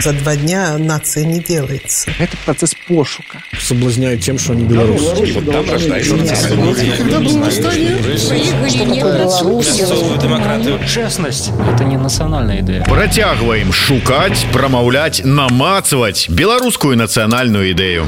За два дня нация не делается. Это процесс пошука. Соблазняют тем, что они белорусы. И вот там рождается демократию. Честность – это не национальная идея. Працягваем шукаць, прамаўляць, намацваць беларускую нацыянальную ідэю.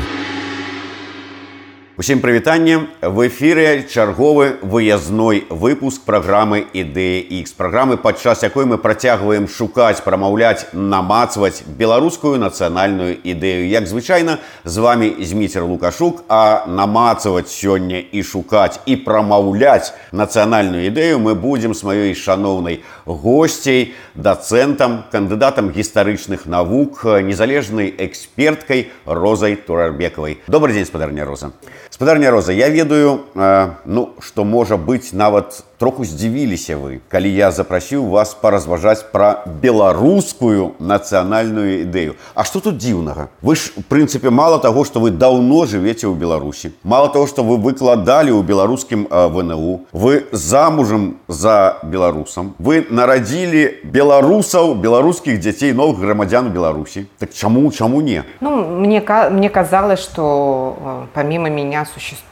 Усім прывітанне в эфіры чарговы выязной выпуск праграмы ідэя X праграмы падчас якой мы працягваем шукаць прамаўляць намацваць беларускую нацыянальную ідэю як звычайна з вами зміцер лукашук а намацаваць сёння і шукаць і прамаўляць нацыянальную ідэю мы будзем с маёй шаноўнай госцей дацэнтам кандыдатам гістарычных навук незалежнай эксперткай розай турарбекавай добрый дзень спадарня роза спадарня роза я ведаю э, ну что можа быць нават троху здзівіліся вы калі я запрасіў вас паразважаць пра беларускую нацыянальную ідэю А что тут дзіўнага вы ж у прынцыпе мало того что вы даўно жывеце ў беларусі мало того что вы выкладалі ў беларускім э, вНУ вы замужам за беларусам вы нарадзілі беларусаў беларускіх дзяцей новых грамадзян беларусі так чаму чаму не ну мне мне казалось что э, помимо меня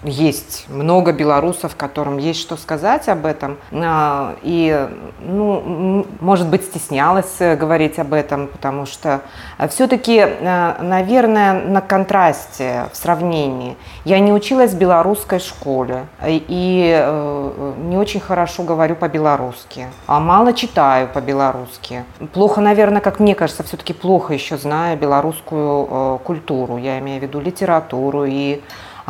есть много белорусов, которым есть что сказать об этом. А, и, ну, может быть, стеснялась э, говорить об этом, потому что э, все-таки, э, наверное, на контрасте, в сравнении. Я не училась в белорусской школе и не очень хорошо говорю по-белорусски, а мало читаю по-белорусски. Плохо, наверное, как мне кажется, все-таки плохо еще знаю белорусскую культуру. Я имею в виду литературу и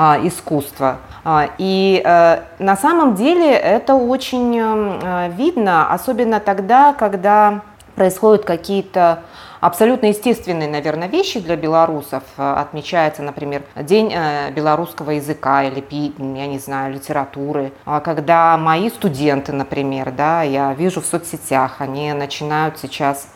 а, искусства. А, и э, на самом деле это очень э, видно, особенно тогда, когда происходят какие-то абсолютно естественные, наверное, вещи для белорусов. Отмечается, например, День э, белорусского языка или, я не знаю, литературы. А когда мои студенты, например, да, я вижу в соцсетях, они начинают сейчас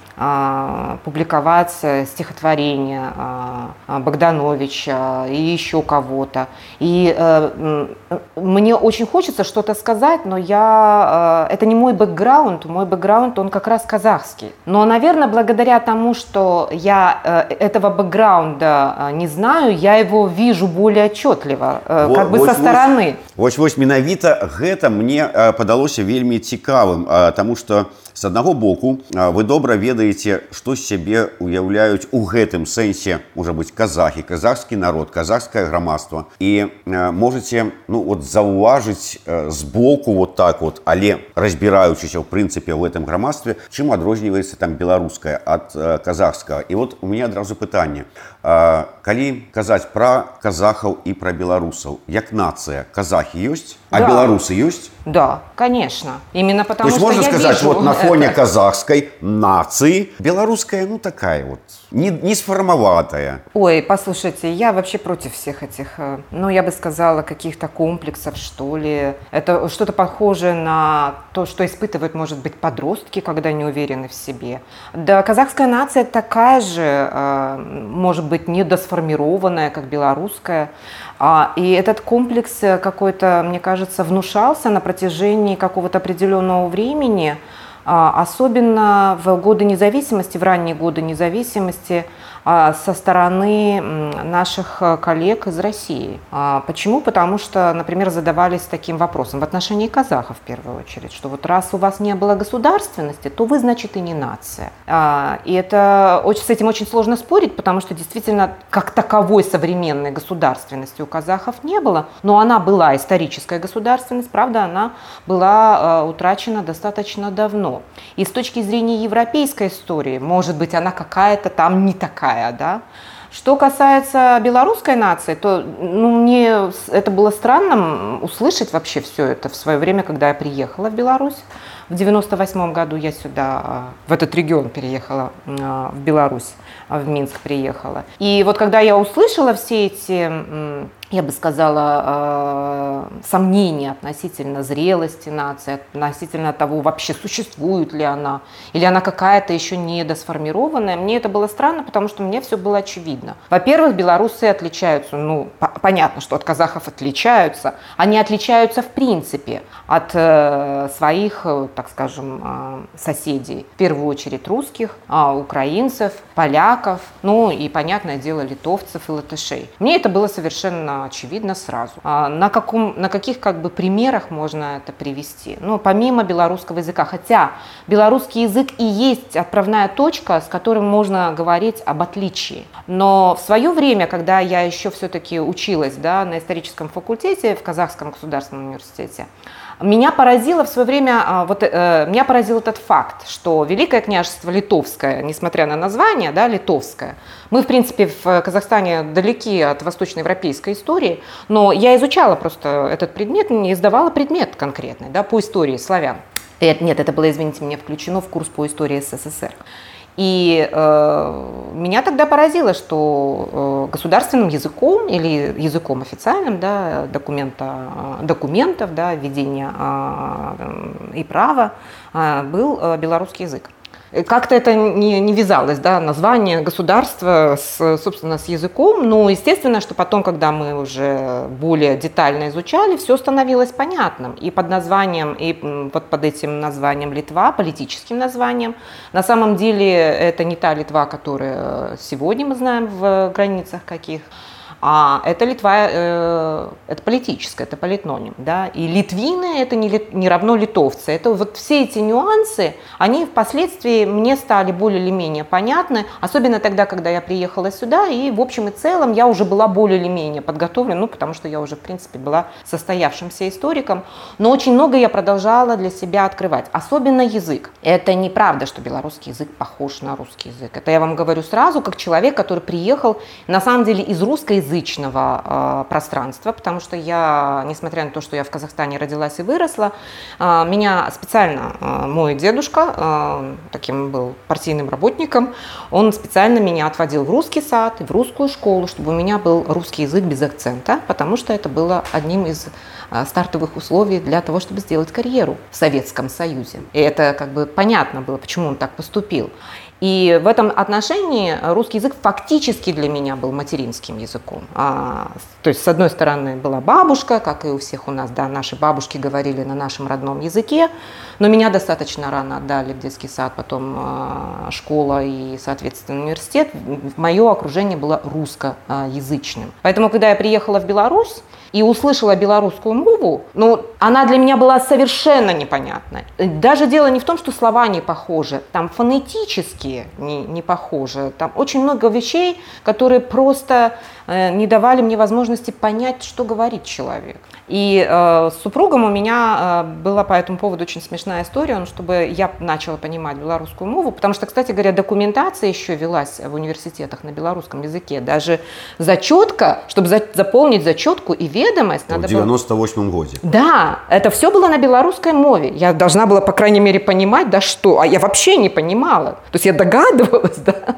публиковать э, стихотворения а, Богдановича и еще кого-то. И э, мне очень хочется что-то сказать, но я, э, это не мой бэкграунд, мой бэкграунд, он как раз казахский. Но, наверное, благодаря тому, что я этого бэкграунда не знаю, я его вижу более отчетливо, вот, как бы вот, со стороны. Вот, вот, менавіта гэта мне падалося вельмі цікавым, потому что з аднаго боку вы добра ведаеце што сябе уяўляюць у гэтым сэнсе можа быць казахі казахскі народ казахскае грамадства і можете ну вот заўважыць збоку вот так вот але разбіраючыся ў прынцыпе ў гэтым грамадстве чым адрозніваецца там беларускае ад казахскага і вот у меня адразу пытанне калі казаць пра казахаў і пра беларусаў як нацыя казахі ёсць а да. беларусы ёсць да конечно именно потому То есть что можно сказать вижу вот на фоне это... казахской нации белорусская ну такая вот не, не сформоватая. Ой послушайте я вообще против всех этих э, ну я бы сказала каких-то комплексов что ли. Это что-то похожее на то что испытывают может быть подростки когда не уверены в себе. Да казахская нация такая же э, может быть недосформированная как белорусская. А, и этот комплекс э, какой-то, мне кажется, внушался на протяжении какого-то определенного времени, особенно в годы независимости, в ранние годы независимости – а, со стороны наших э, коллег из России. А, почему? Потому что, например, задавались таким вопросом в отношении казахов в первую очередь, что вот раз у вас не было государственности, то вы, значит, и не нация. А, и это с этим очень сложно спорить, потому что действительно как таковой современной государственности у казахов не было, но она была историческая государственность, правда, она была утрачена достаточно давно. И с точки зрения европейской истории, может быть, она какая-то там не такая, такая, да. Что касается белорусской нации, то ну, мне это было странным услышать вообще все это в свое время, когда я приехала в Беларусь. В 98 году я сюда, а, в этот регион переехала, а, в Беларусь, а, в Минск приехала. И вот когда я услышала все эти я бы сказала, э, сомнения относительно зрелости нации, относительно того, вообще существует ли она, или она какая-то еще недосформированная. Мне это было странно, потому что мне все было очевидно. Во-первых, белорусы отличаются, ну, понятно, что от казахов отличаются, они отличаются в принципе от э, своих, э, так скажем, соседей. В первую очередь русских, а, украинцев, поляков, ну и, понятное дело, литовцев и латышей. Мне это было совершенно очевидно сразу. А на, каком, на каких как бы примерах можно это привести? Ну, помимо белорусского языка. Хотя белорусский язык и есть отправная точка, с которой можно говорить об отличии. Но в свое время, когда я еще все-таки училась да, на историческом факультете в Казахском государственном университете, меня поразило в свое время, а, вот, э, меня поразил этот факт, что Великое княжество Литовское, несмотря на название, да, Литовское, мы, в принципе, в Казахстане далеки от восточноевропейской истории, но я изучала просто этот предмет, не издавала предмет конкретный, да, по истории славян. Нет, это было, извините меня, включено в курс по истории СССР. И э, меня тогда поразило, что э, государственным языком или языком официальным да, документа, документов, да, ведения э, и права э, был э, белорусский язык. Как-то это не, не вязалось, да, название государства, с, собственно, с языком, но естественно, что потом, когда мы уже более детально изучали, все становилось понятным. И под названием, и вот под этим названием Литва, политическим названием, на самом деле это не та Литва, которая сегодня мы знаем в границах каких, а это Литва, э, это политическое, это политноним, да, и литвины это не, не равно литовцы. Это вот все эти нюансы, они впоследствии мне стали более или менее понятны, особенно тогда, когда я приехала сюда, и в общем и целом я уже была более или менее подготовлена, ну, потому что я уже, в принципе, была состоявшимся историком, но очень много я продолжала для себя открывать, особенно язык. Это неправда, что белорусский язык похож на русский язык. Это я вам говорю сразу, как человек, который приехал, на самом деле, из русской язычного э, пространства, потому что я, несмотря на то, что я в Казахстане родилась и выросла, э, меня специально э, мой дедушка, таким был партийным работником, он специально меня отводил в русский сад и в русскую школу, чтобы у меня был русский язык без акцента, потому что это было одним из стартовых условий для того, чтобы сделать карьеру в Советском Союзе. И это как бы понятно было, почему он так поступил. И в этом отношении русский язык фактически для меня был материнским языком. А, то есть, с одной стороны, была бабушка, как и у всех у нас, да, наши бабушки говорили на нашем родном языке, но меня достаточно рано отдали в детский сад, потом а, школа и, соответственно, университет. Мое окружение было русскоязычным. Поэтому, когда я приехала в Беларусь, и услышала белорусскую мову, ну, она для меня была совершенно непонятной. Даже дело не в том, что слова не похожи, там фонетические не, не похожи, там очень много вещей, которые просто не давали мне возможности понять, что говорит человек. И э, с супругом у меня э, была по этому поводу очень смешная история, ну, чтобы я начала понимать белорусскую мову, потому что, кстати говоря, документация еще велась в университетах на белорусском языке. Даже зачетка, чтобы за, заполнить зачетку и ведомость. В 98 было... году. Да, это все было на белорусской мове. Я должна была, по крайней мере, понимать, да что. А я вообще не понимала. То есть я догадывалась, да,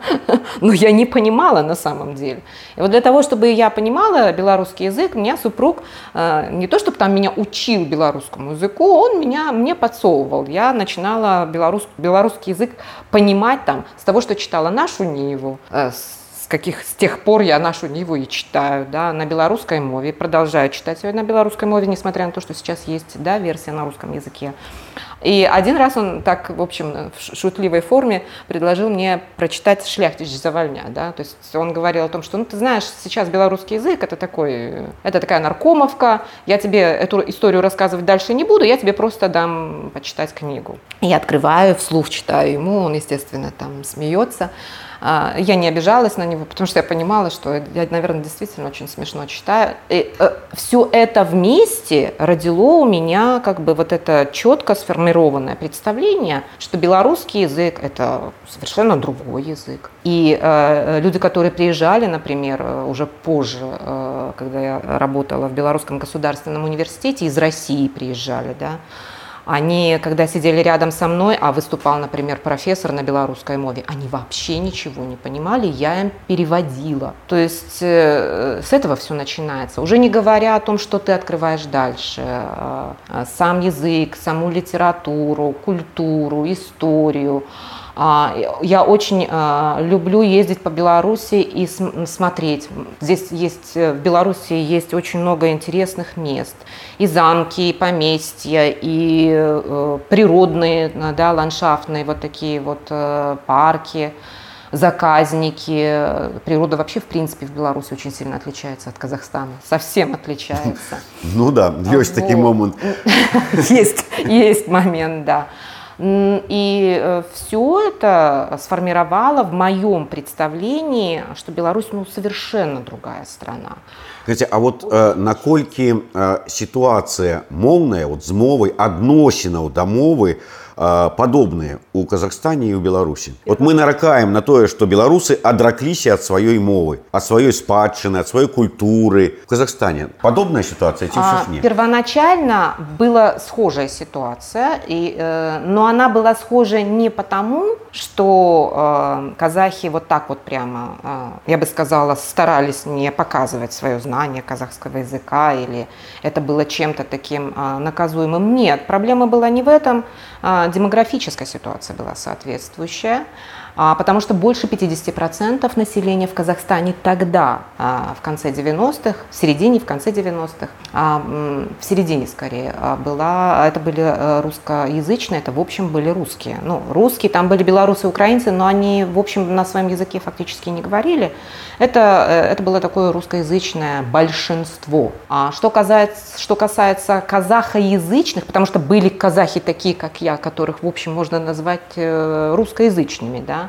но я не понимала на самом деле. И вот для того, чтобы я понимала белорусский язык, меня супруг э, не то, чтобы там меня учил белорусскому языку, он меня мне подсовывал. Я начинала белорус, белорусский язык понимать там с того, что читала нашу Ниву, э, с каких с тех пор я нашу Ниву и читаю, да, на белорусской мове, продолжаю читать ее на белорусской мове, несмотря на то, что сейчас есть, да, версия на русском языке. И один раз он так, в общем, в шутливой форме предложил мне прочитать «Шляхтич завальня». Да? То есть он говорил о том, что, ну, ты знаешь, сейчас белорусский язык – это, такой, это такая наркомовка, я тебе эту историю рассказывать дальше не буду, я тебе просто дам почитать книгу. Я открываю, вслух читаю ему, он, естественно, там смеется. А, я не обижалась на него, потому что я понимала, что я, наверное, действительно очень смешно читаю. И э, все это вместе родило у меня как бы вот это четко сформированное представление, что белорусский язык – это совершенно другой язык. И э, люди, которые приезжали, например, э, уже позже, когда я работала в Белорусском государственном университете, из России приезжали, да, Они, когда сидели рядом со мной, а выступал, например, профессор на белорусской мове, они вообще ничего не понимали, я им переводила. То есть э, с этого все начинается. Уже не говоря о том, что ты открываешь дальше. Э, сам язык, саму литературу, культуру, историю. Я очень а, люблю ездить по Беларуси и смотреть. Здесь есть, э, в Беларуси есть очень много интересных мест. И замки, и поместья, и э, природные, да, ландшафтные вот такие вот э, парки заказники. Природа вообще, в принципе, в Беларуси очень сильно отличается от Казахстана. Совсем отличается. Ну да, есть такой момент. Есть, есть момент, да. И э, все это сформировало в моем представлении, что Беларусь ну, совершенно другая страна. Скажите, а вот э, наколькі э, ситуация моўная вот з мовай адносінаў да мовы Э, падобныя у Казахстане і ў Беларусі. Вот мы наракаем на тое, што беларусы адракліся ад сваёй мовы, ад сваёй спадчыны, ад сваёй культуры. В Казахстане падобная ситуация ці а, не? Первоначально была схожая ситуация, и, э, но она была схожа не потому, что э, казахи вот так вот прямо, э, я бы сказала, старались не показывать свое знание казахского языка или это было чем-то таким э, наказуемым. Нет, проблема была не в этом, э, демографическая ситуация была соответствующая. А, потому что больше 50% населения в Казахстане тогда, а, в конце 90-х, в середине, в конце 90-х, а, в середине скорее, была, это были э, русскоязычные, это в общем были русские. Ну, русские, там были белорусы, украинцы, но они в общем на своем языке фактически не говорили. Это, э, это было такое русскоязычное большинство. А что касается, что касается казахоязычных, потому что были казахи такие, как я, которых, в общем, можно назвать э, русскоязычными, да,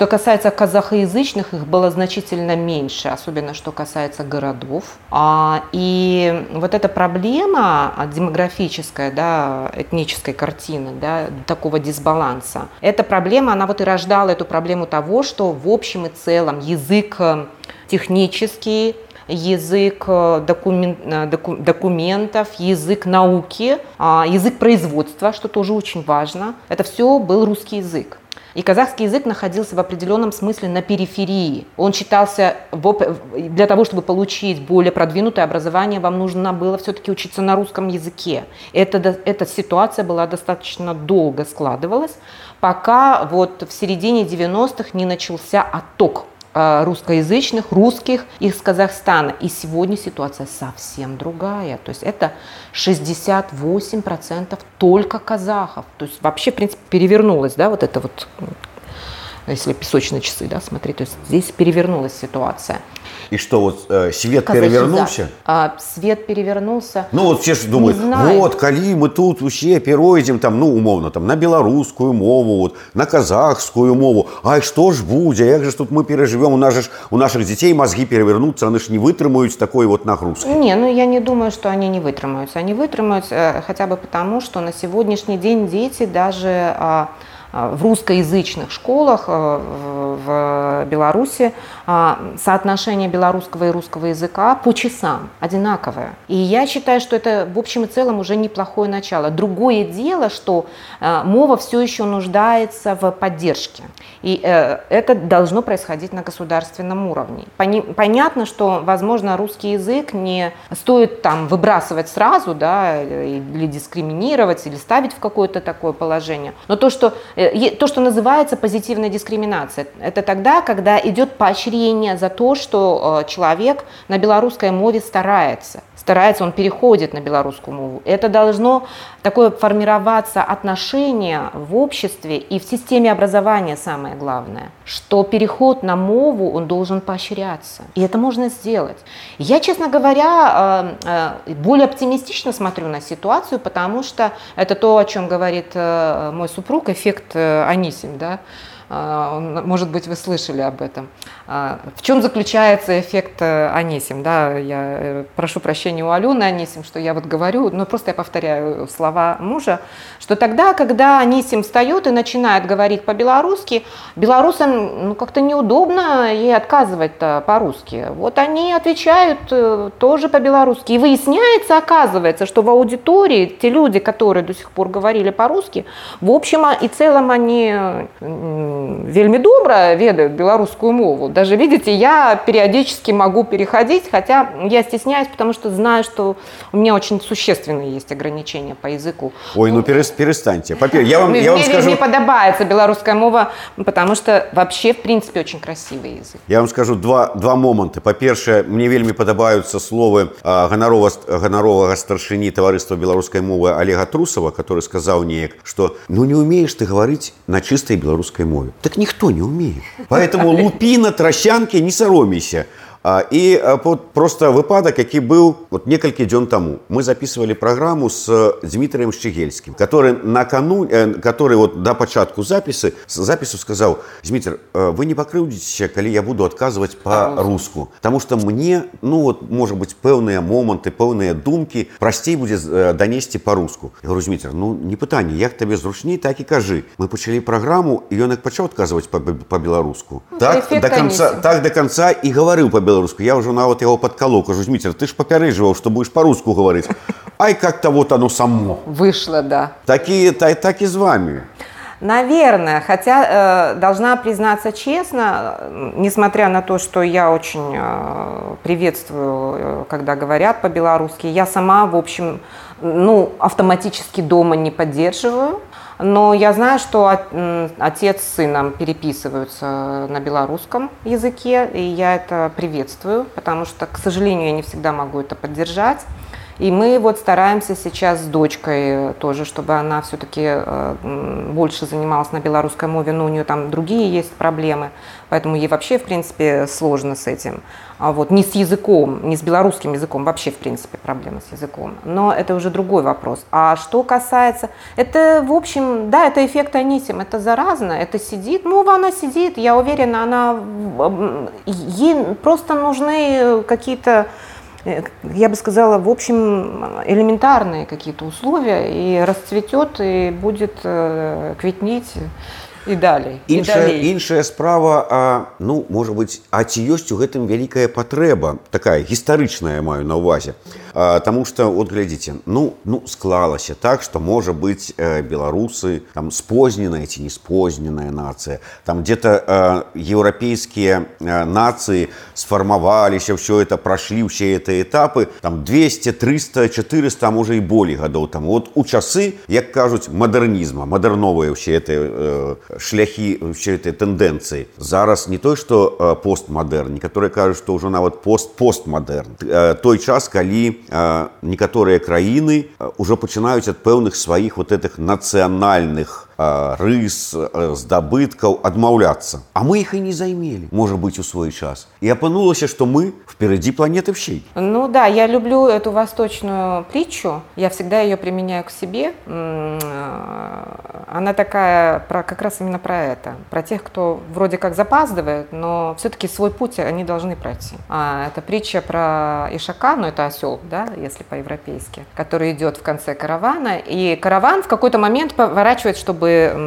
что касается казахоязычных, их было значительно меньше, особенно что касается городов. А, и вот эта проблема демографическая, да, этнической картины, да, такого дисбаланса, эта проблема, она вот и рождала эту проблему того, что в общем и целом язык э, технический, язык э, э, документов, язык науки, а, язык производства, что тоже очень важно. Это все был русский язык. И казахский язык находился в определенном смысле на периферии. Он считался, для того, чтобы получить более продвинутое образование, вам нужно было все-таки учиться на русском языке. Это, эта ситуация была достаточно долго складывалась, пока вот в середине 90-х не начался отток русскоязычных, русских из Казахстана. И сегодня ситуация совсем другая. То есть это 68% только казахов. То есть вообще, в принципе, перевернулась, да, вот это вот если песочные часы, да, смотри, то есть здесь перевернулась ситуация. И что, вот э, свет Казахи, перевернулся? Да. А, свет перевернулся. Ну вот все же думают, вот, калі мы тут усе перейдем там, ну, умовно, там, на белорусскую мову, вот, на казахскую мову. А что ж будет, як же тут мы переживем, у, нас же, у наших детей мозги перевернутся, они же не вытрымают такой вот нагрузки. Не, ну я не думаю, что они не вытрымаются. Они вытрымаются э, хотя бы потому, что на сегодняшний день дети даже... Э, в русскоязычных школах э, в Беларуси а, соотношение белорусского и русского языка по часам одинаковое. И я считаю, что это в общем и целом уже неплохое начало. Другое дело, что э, мова все еще нуждается в поддержке. И это должно происходить на государственном уровне. Понятно, что, возможно, русский язык не стоит там выбрасывать сразу, да, или дискриминировать, или ставить в какое-то такое положение. Но то, что то, что называется позитивная дискриминация. Это тогда, когда идет поощрение за то, что э, человек на белорусской мове старается старается, он переходит на белорусскую мову. Это должно такое формироваться отношение в обществе и в системе образования самое главное, что переход на мову, он должен поощряться. И это можно сделать. Я, честно говоря, э, э, более оптимистично смотрю на ситуацию, потому что это то, о чем говорит э, мой супруг, эффект Анисим, да, может быть, вы слышали об этом. А, в чем заключается эффект э, Анисим? Да, я э, прошу прощения у Алены Анисим, что я вот говорю, но просто я повторяю слова мужа, что тогда, когда Анисим встает и начинает говорить по-белорусски, белорусам ну, как-то неудобно ей отказывать по-русски. Вот они отвечают э, тоже по-белорусски. И выясняется, оказывается, что в аудитории те люди, которые до сих пор говорили по-русски, в общем и целом они вельмі добра ведают беларускую мову даже видите я периодически могу переходить хотя я стесняюсь потому что знаю что у меня очень существенные есть ограничения по языку ой ну перестаньте я вам, я вам скажу... мне подобается белорусская мова потому что вообще в принципе очень красивый язык я вам скажу два два момента по-першее мне вельмі падабаюцца словы ганарова ганаровага старшыні таварыства беларускай мовы олега трусова который сказаў неяк что ну не умеешь ты говорить на чистой беларускай мове так никто не умеет. Поэтому лупина, трощанки, не саромейся. І просто выпадак які быў вот некалькі дзён таму мы записывали праграму с Дмітрием шчегельскім который накану который вот да пачатку запісы запісу сказаў Дмітр вы не пакрыўдзіце калі я буду адказваць по-руску Таму что мне ну вот можа быть пэўныя моманты пэўныя думкі прасцей будзе данесці по-руску Дмітр ну не пытанне як табе зручней так і кажы мы пачалі праграму і ён як пачаў адказваць по-беларуску ну, так до конца так до конца і гаварыў по беларуску я уже нават его подколол кажу Зміцер ты ж папярэжваў что будешь по-руску говорить Ай как-то вот оно само. Вышло да. Такие так, так и с вами. Наверное, хотя э, должна признаться честно, несмотря на то, что я очень э, приветствую, э, когда говорят по-белорусски, я сама, в общем, ну, автоматически дома не поддерживаю. Но я знаю, что отец с сыном переписываются на белорусском языке, и я это приветствую, потому что, к сожалению, я не всегда могу это поддержать. И мы вот стараемся сейчас с дочкой тоже, чтобы она все-таки э, больше занималась на белорусской мове, но у нее там другие есть проблемы, поэтому ей вообще, в принципе, сложно с этим. А вот не с языком, не с белорусским языком, вообще, в принципе, проблема с языком. Но это уже другой вопрос. А что касается... Это, в общем, да, это эффект Анисим, это заразно, это сидит, мова она сидит, я уверена, она... Ей просто нужны какие-то я бы сказала, в общем, элементарные какие-то условия, и расцветет, и будет э, кветнеть і далей іншая іншая справа а, ну можа быть а ці ёсць у гэтым вялікая патрэба такая гістарычная маю на увазе а, Таму что вот глядзіце ну ну склалася так что можа быть э, беларусы там спозненая ці не спозненая нацыя там где-то э, еўрапейскія э, нацыі сфармаваліся все это прошли все это этапы там 200 300 400 можа і болей гадоў там вот у часы як кажуць мадэрнізма мадэрновыя все это э, шляхі все этой тэндэнцыі зараз не той что э, постмадэрн некаторыя кажуць што ўжо нават пост постмадэрн э, той час калі э, некаторыя краіны ўжо пачынаюць ад пэўных сваіх вот этих нацыянальных рыс здабыткаў адмаўляцца а мы их и не займелі можа быть у свой час и апынулася что мы впереди планеты всей ну да я люблю эту восточную притчу я всегда ее применяю к себе она такая про как раз именно про это про тех кто вроде как запаздывает но все-таки свой путь они должны пройти а, это притча про ишака но это осел да если по-европейски который идет в конце каравана и караван в какой-то момент поворачивает чтобы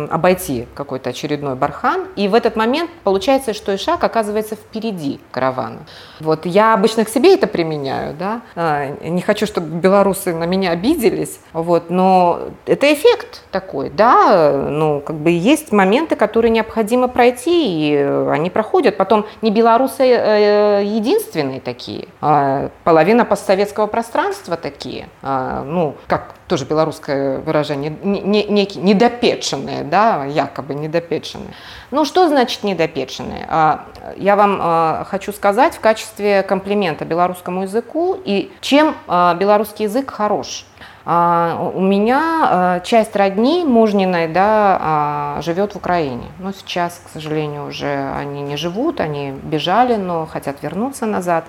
обойти какой-то очередной бархан. И в этот момент получается, что Ишак оказывается впереди каравана. Вот я обычно к себе это применяю, да. А, не хочу, чтобы белорусы на меня обиделись, вот, но это эффект такой, да. Ну, как бы есть моменты, которые необходимо пройти, и они проходят. Потом не белорусы э, единственные такие, а половина постсоветского пространства такие. А, ну, как тоже белорусское выражение, не, не, некие недопеченные, да, якобы недопеченные. Ну, что значит недопеченные? А, я вам а, хочу сказать в качестве комплимента белорусскому языку и чем а, белорусский язык хорош. У меня часть родни мужниной да, живет в Украине. Но сейчас, к сожалению, уже они не живут, они бежали, но хотят вернуться назад.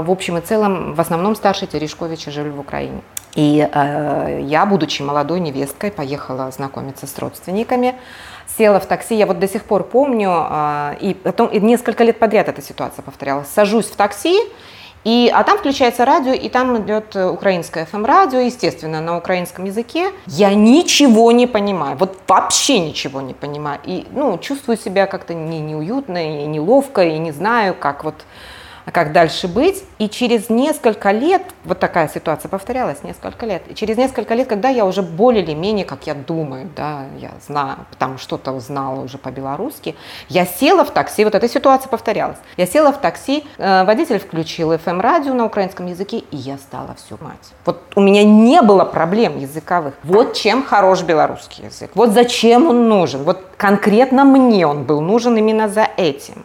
В общем и целом, в основном старшие Терешковичи жили в Украине. И э, я, будучи молодой невесткой, поехала знакомиться с родственниками, села в такси, я вот до сих пор помню, а, и потом и несколько лет подряд эта ситуация повторялась. Сажусь в такси, и, а там включается радио, и там идет э, украинское FM-радио, естественно, на украинском языке. Я ничего не понимаю, вот вообще ничего не понимаю. И, ну, чувствую себя как-то не, неуютно, и неловко, и не знаю, как вот а как дальше быть. И через несколько лет, вот такая ситуация повторялась несколько лет, и через несколько лет, когда я уже более или менее, как я думаю, да, я знаю, там что-то узнала уже по-белорусски, я села в такси, вот эта ситуация повторялась. Я села в такси, э, водитель включил FM-радио на украинском языке, и я стала всю мать. Вот у меня не было проблем языковых. Вот чем хорош белорусский язык. Вот зачем он нужен. Вот конкретно мне он был нужен именно за этим.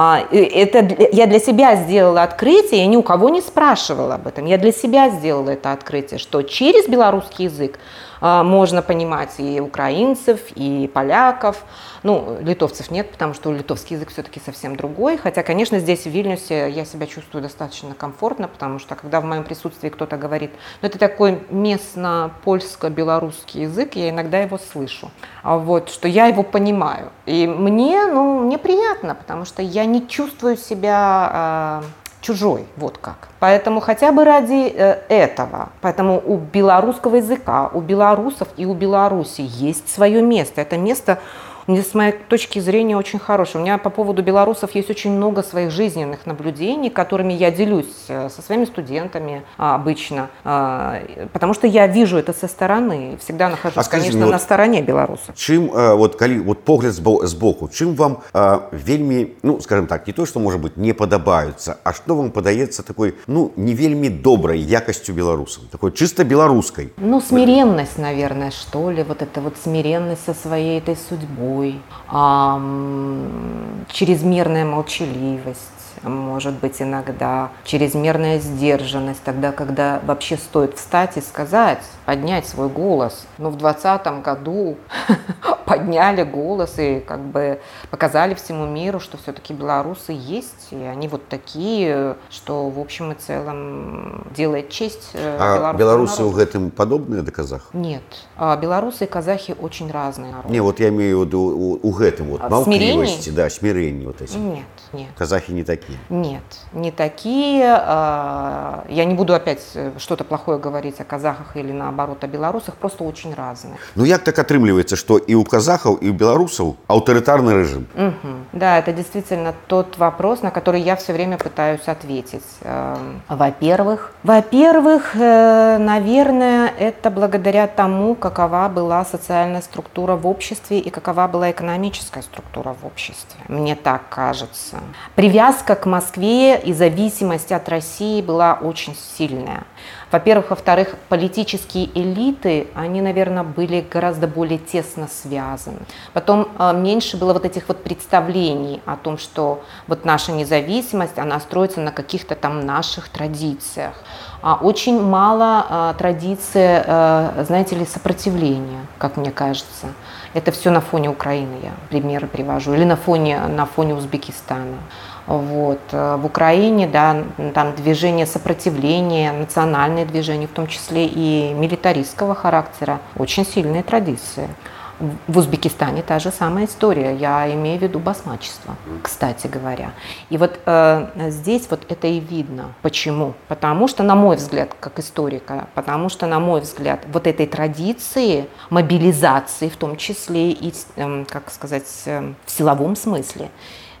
А, это я для себя сделала открытие, я ни у кого не спрашивала об этом. Я для себя сделала это открытие, что через белорусский язык можно понимать и украинцев, и поляков. Ну, литовцев нет, потому что литовский язык все-таки совсем другой. Хотя, конечно, здесь, в Вильнюсе, я себя чувствую достаточно комфортно, потому что, когда в моем присутствии кто-то говорит, ну, это такой местно-польско-белорусский язык, я иногда его слышу. А вот, что я его понимаю. И мне, ну, мне приятно, потому что я не чувствую себя чужой, вот как. Поэтому хотя бы ради э, этого, поэтому у белорусского языка, у белорусов и у Беларуси есть свое место. Это место мне с моей точки зрения очень хороший. У меня по поводу белорусов есть очень много своих жизненных наблюдений, которыми я делюсь э, со своими студентами а, обычно, а, потому что я вижу это со стороны, всегда нахожусь, а конечно, мне, на стороне белорусов. Чем э, вот калі вот погляд сбоку, чем вам э, вельми, ну скажем так, не то, что может быть не подобаются, а что вам подается такой, ну не вельми доброй якостью белорусов, такой чисто белорусской? Ну смиренность, наверное, что ли, вот это вот смиренность со своей этой судьбой собой, чрезмерная молчаливость, может быть иногда чрезмерная сдержанность, тогда, когда вообще стоит встать и сказать, поднять свой голос. Но в 2020 году подняли голос и как бы показали всему миру, что все-таки белорусы есть, и они вот такие, что в общем и целом делает честь э, А белорусы в этом подобные до казах? Нет. А белорусы и казахи очень разные народы. Не, вот я имею в виду у, у гэтым вот, а, смирение? да, смирение вот эти. Нет, нет. Казахи не такие? Нет, не такие. А, я не буду опять э, что-то плохое говорить о казахах или наоборот о белорусах, просто очень разные. Ну, як так отрымливается, что и у казахов, и у белорусов авторитарный режим? Угу. Да, это действительно тот вопрос, на который я все время пытаюсь ответить. Эм, во-первых, во-первых, э, наверное, это благодаря тому, какова была социальная структура в обществе и какова была экономическая структура в обществе. Мне так кажется. Привязка к Москве и зависимость от России была очень сильная. Во-первых, во-вторых, политические элиты, они, наверное, были гораздо более тесно связаны. Потом э, меньше было вот этих вот представлений о том, что вот наша независимость, она строится на каких-то там наших традициях. А очень мало э, традиции, э, знаете ли, сопротивления, как мне кажется. Это все на фоне Украины я примеры привожу, или на фоне, на фоне Узбекистана. Вот. Э, в Украине да, там движение сопротивления, национальные движения, в том числе и милитаристского характера, очень сильные традиции. В Узбекистане та же самая история. Я имею в виду басмачество, кстати говоря. И вот э, здесь вот это и видно. Почему? Потому что, на мой взгляд, как историка, потому что, на мой взгляд, вот этой традиции мобилизации, в том числе и, э, как сказать, э, в силовом смысле,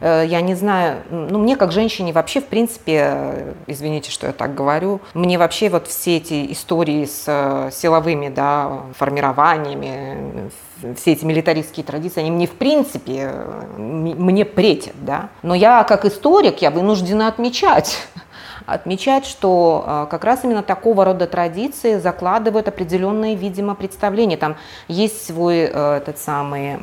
я не знаю, ну, мне как женщине вообще, в принципе, э, извините, что я так говорю, мне вообще вот все эти истории с э, силовыми, да, формированиями, все эти милитаристские традиции, они мне в принципе, мне претят, да. Но я как историк, я вынуждена отмечать, отмечать, что а, как раз именно такого рода традиции закладывают определенные, видимо, представления. Там есть свой э, этот самый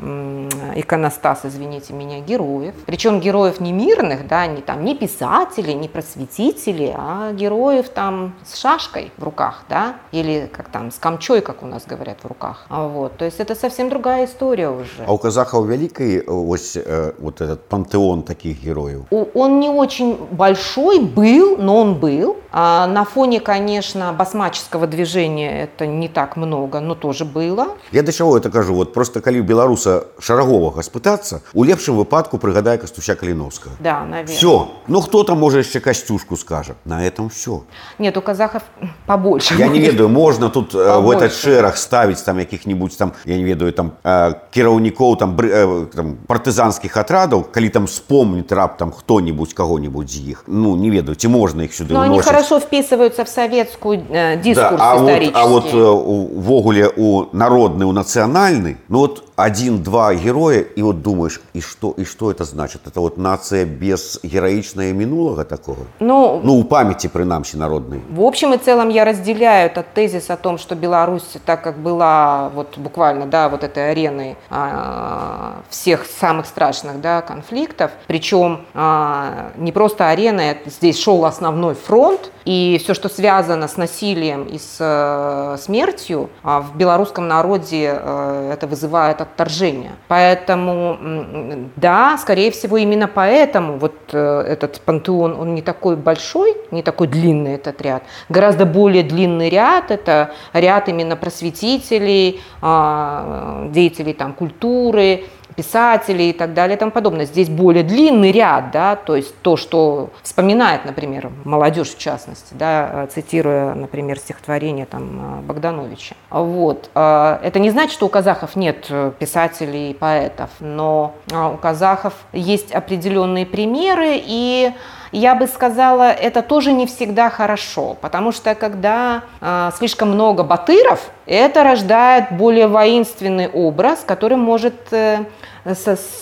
иконостас, извините меня, героев. Причем героев не мирных, да, не там, не писателей, не просветителей, а героев там с шашкой в руках, да, или как там, с камчой, как у нас говорят, в руках. А вот, то есть это совсем другая история уже. А у казахов великий вот, э, вот этот пантеон таких героев? Он не очень большой был, но но он был. А на фоне, конечно, басмаческого движения это не так много, но тоже было. Я да чаго это кажу вот просто калі беларуса шараговага спытацца у лепшым выпадку прыгадае кастуся каліновскага Да, наверное. все ну хто там можа яшчэ касцюшку скажа на этом все Нет, у казахов побольше. я не ведаю можна тут э, в Побольше. этот шэраг ставіць там якіх-нибудь там я не ведаю там э, кіраўнікоў там, бры- э, там партызанскіх атрадаў калі там вспомніць раптам хто-нибудь каго-нибудь з іх ну не ведаю ці можна іх сюды Но они ўносіць? хорошо вписываются в советскую э, дискурс а вот, исторический. а вот э, увогуле у народны у нацыянальны ну вот один-два героя и вот думаешь и что и что это значит? Это вот нация без героичного минулого такого? Ну, ну у памяти принамсі народной. В общем и целом я разделяю этот тезис о том, что Беларусь, так как была вот буквально, да, вот этой ареной а, всех самых страшных, да, конфликтов, причем а, не просто арена, здесь шел основной фронт, и все, что связано с насилием и с э, смертью, а, в белорусском народе э, это вызывает отторжение. Поэтому, да, скорее всего, именно поэтому вот э, этот пантеон, он не такой большой, не такой длинный этот ряд. Гораздо более длинный ряд – это ряд именно просветителей, а, деятелей там, культуры, писателей и так далее и тому подобное. Здесь более длинный ряд, да, то есть то, что вспоминает, например, молодежь в частности, да, цитируя, например, стихотворение там, Богдановича. Вот. А, Это не значит, что у казахов нет э, писателей и поэтов, но а, у казахов есть определенные примеры, и я бы сказала, это тоже не всегда хорошо, потому что когда а, слишком много батыров, это рождает более воинственный образ, который может э,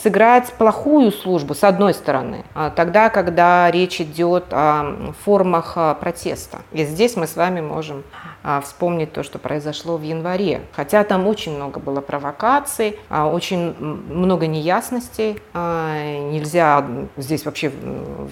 сыграть плохую службу, с одной стороны, а тогда, когда речь идет о формах а, протеста. И здесь мы с вами можем вспомнить то, что произошло в январе. Хотя там очень много было провокаций, а, очень много неясностей. а, Нельзя здесь вообще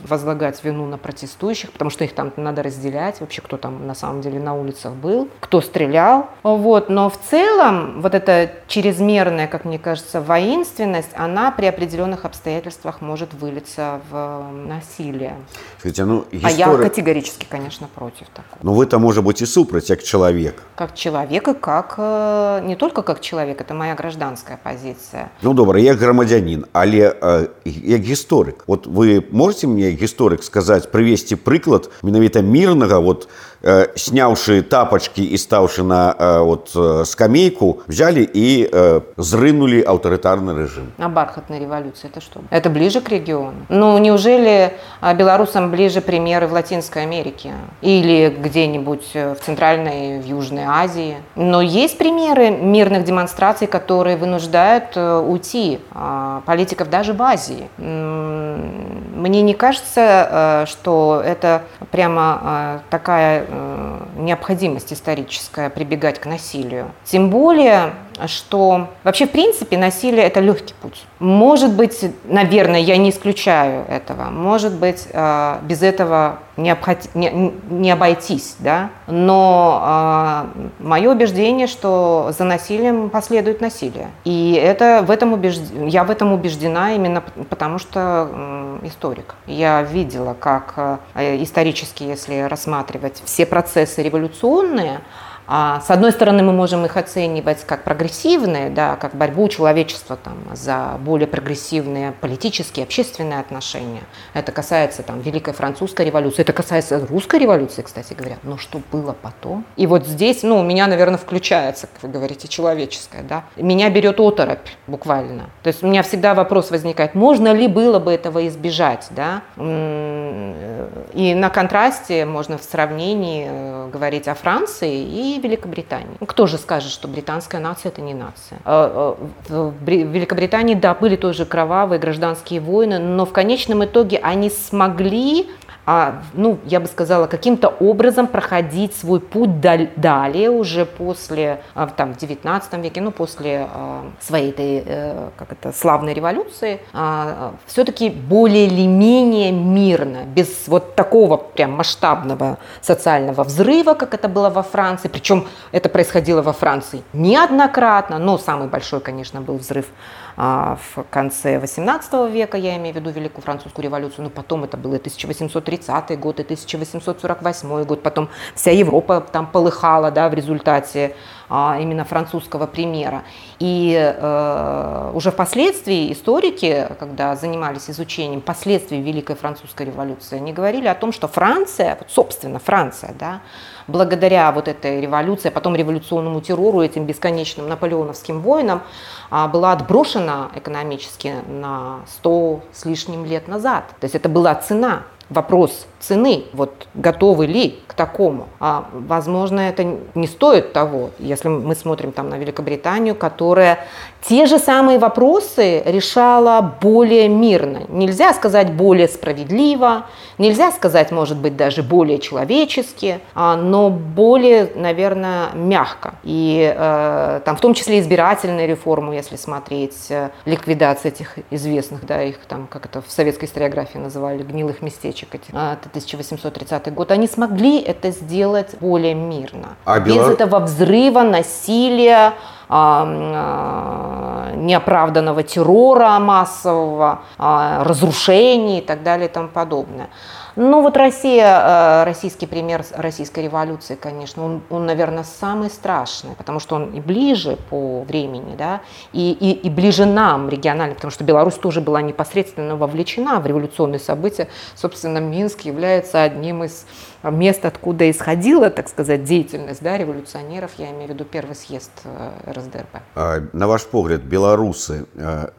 возлагать вину на протестующих, потому что их там надо разделять, вообще кто там на самом деле на улицах был, кто стрелял. Вот. Но в целом вот эта чрезмерная, как мне кажется, воинственность, она при определенных обстоятельствах может вылиться в насилие. Скажите, ну А я категорически, конечно, против такого. ну вы там можа быть і супраць як чалавек Как человек и как, э, не только как человек, это моя гражданская позиция. Ну добра як грамадзянін але э, як гісторык вот вы можете мне гісторык сказаць прывесці прыклад менавіта мірнага вот э, сняўшы тапачкі і стаўшы на э, вот э, скамейку взяли і э, зрынули аўтарытарны рэжым А бархатная революция это что? Это ближе к региону. Ну, неужели а, белорусам ближе примеры в Латинской Америке или где-нибудь э, в Центральной, в Южной Азии? Но есть примеры мирных демонстраций, которые вынуждают э, уйти а, политиков даже в Азии. М, Мне не кажется, э, что это прямо э, такая э, необходимость историческая прибегать к насилию. Тем более, что вообще, в принципе, насилие – это легкий путь. Может быть, наверное, я не исключаю этого, может быть, э, без этого не, обхот- не- не обойтись, да? но мое убеждение, что за насилием последует насилие. И это, в этом убежд- я в этом убеждена именно потому, что историк. Я видела, как э, исторически, если рассматривать все процессы революционные, с одной стороны, мы можем их оценивать как прогрессивные, да, как борьбу человечества там, за более прогрессивные политические, общественные отношения. Это касается там, Великой Французской революции, это касается Русской революции, кстати говоря. Но что было потом? И вот здесь, ну, у меня, наверное, включается, как вы говорите, человеческое. Да? Меня берет оторопь буквально. То есть у меня всегда вопрос возникает, можно ли было бы этого избежать? Да? М, И на контрасте можно в сравнении э, говорить о Франции и Великобритании. Ну, Кто же скажет, что британская нация это не нация? Э, э, В Бри- в Великобритании, да, были тоже кровавые гражданские войны, но в конечном итоге они смогли а, ну, я бы сказала, каким-то образом проходить свой путь далее, уже после, а, там, в 19 веке, ну, после а, своей этой, э, как это, славной революции, все-таки более или менее мирно, без вот такого прям масштабного социального взрыва, как это было во Франции, причем это происходило во Франции неоднократно, но самый большой, конечно, был взрыв а, в конце 18 века, я имею в виду Великую Французскую революцию, но потом это был и 1830 год, и 1848 год, потом вся Европа там полыхала да, в результате а, именно французского примера. И э, уже впоследствии историки, когда занимались изучением последствий Великой Французской революции, они говорили о том, что Франция, собственно Франция, да, благодаря вот этой революции, а потом революционному террору, этим бесконечным наполеоновским войнам, а, была отброшена экономически на 100 с лишним лет назад. То есть это была цена вопрос цены, вот готовы ли к такому. А, возможно, это не стоит того, если мы смотрим там на Великобританию, которая те же самые вопросы решала более мирно. Нельзя сказать более справедливо, нельзя сказать, может быть, даже более человечески, а, но более, наверное, мягко. И э, там в том числе избирательные реформы, если смотреть, э, ликвидация этих известных, да, их там, как это в советской историографии называли, гнилых местечек этих, 1830 год, они смогли это сделать более мирно. А без Белор... этого взрыва, насилия, неоправданного террора массового, разрушений и так далее и тому подобное. Ну вот Россия, э, российский пример российской революции, конечно, он, он, наверное, самый страшный, потому что он и ближе по времени, да, и, и, и ближе нам регионально, потому что Беларусь тоже была непосредственно вовлечена в революционные события. Собственно, Минск является одним из мест, откуда исходила, так сказать, деятельность да, революционеров, я имею в виду первый съезд э, РСДРП. На ваш погляд, белорусы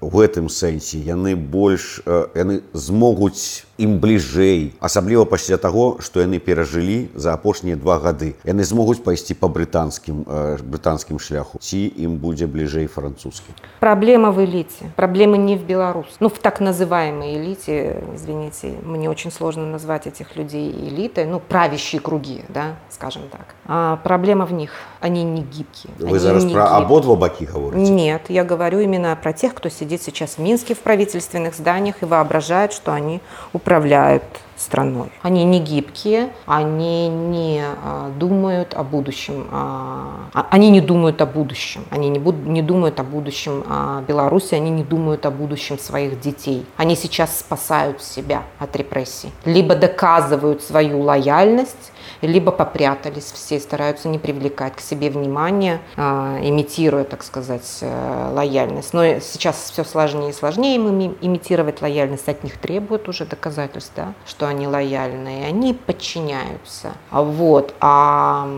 в этом сенсе, яны больш, яны змогуць ім бліжэй асабліва пасля таго што яны перажылі за апошнія два гады. Яны змогуць пайсці по брытанскім брытанскім шляху? Ці ім будзе бліжэй французскі? Проблема в элите. Проблемы не в беларусь ну в так называемой элите извините мне очень сложно назвать этих людей элитой. Ну правящие круги да скажем так. А проблема в них они не гибкие вы они зараз про ободва баки говорите? Нет я говорю именно про тех кто сидит сейчас в минске в правительственных зданиях и воображает что они управляют страной. Они не гибкие, они не а, думают о будущем, а, а, они не думают о будущем, они не, буд, не думают о будущем Беларуси, они не думают о будущем своих детей. Они сейчас спасают себя от репрессий, либо доказывают свою лояльность, либо попрятались все, стараются не привлекать к себе внимания, имитируя, так сказать, э, лояльность. Но сейчас все сложнее и сложнее им имитировать лояльность, от них требуют уже доказательств, да, что они лояльные, они подчиняются. Вот. А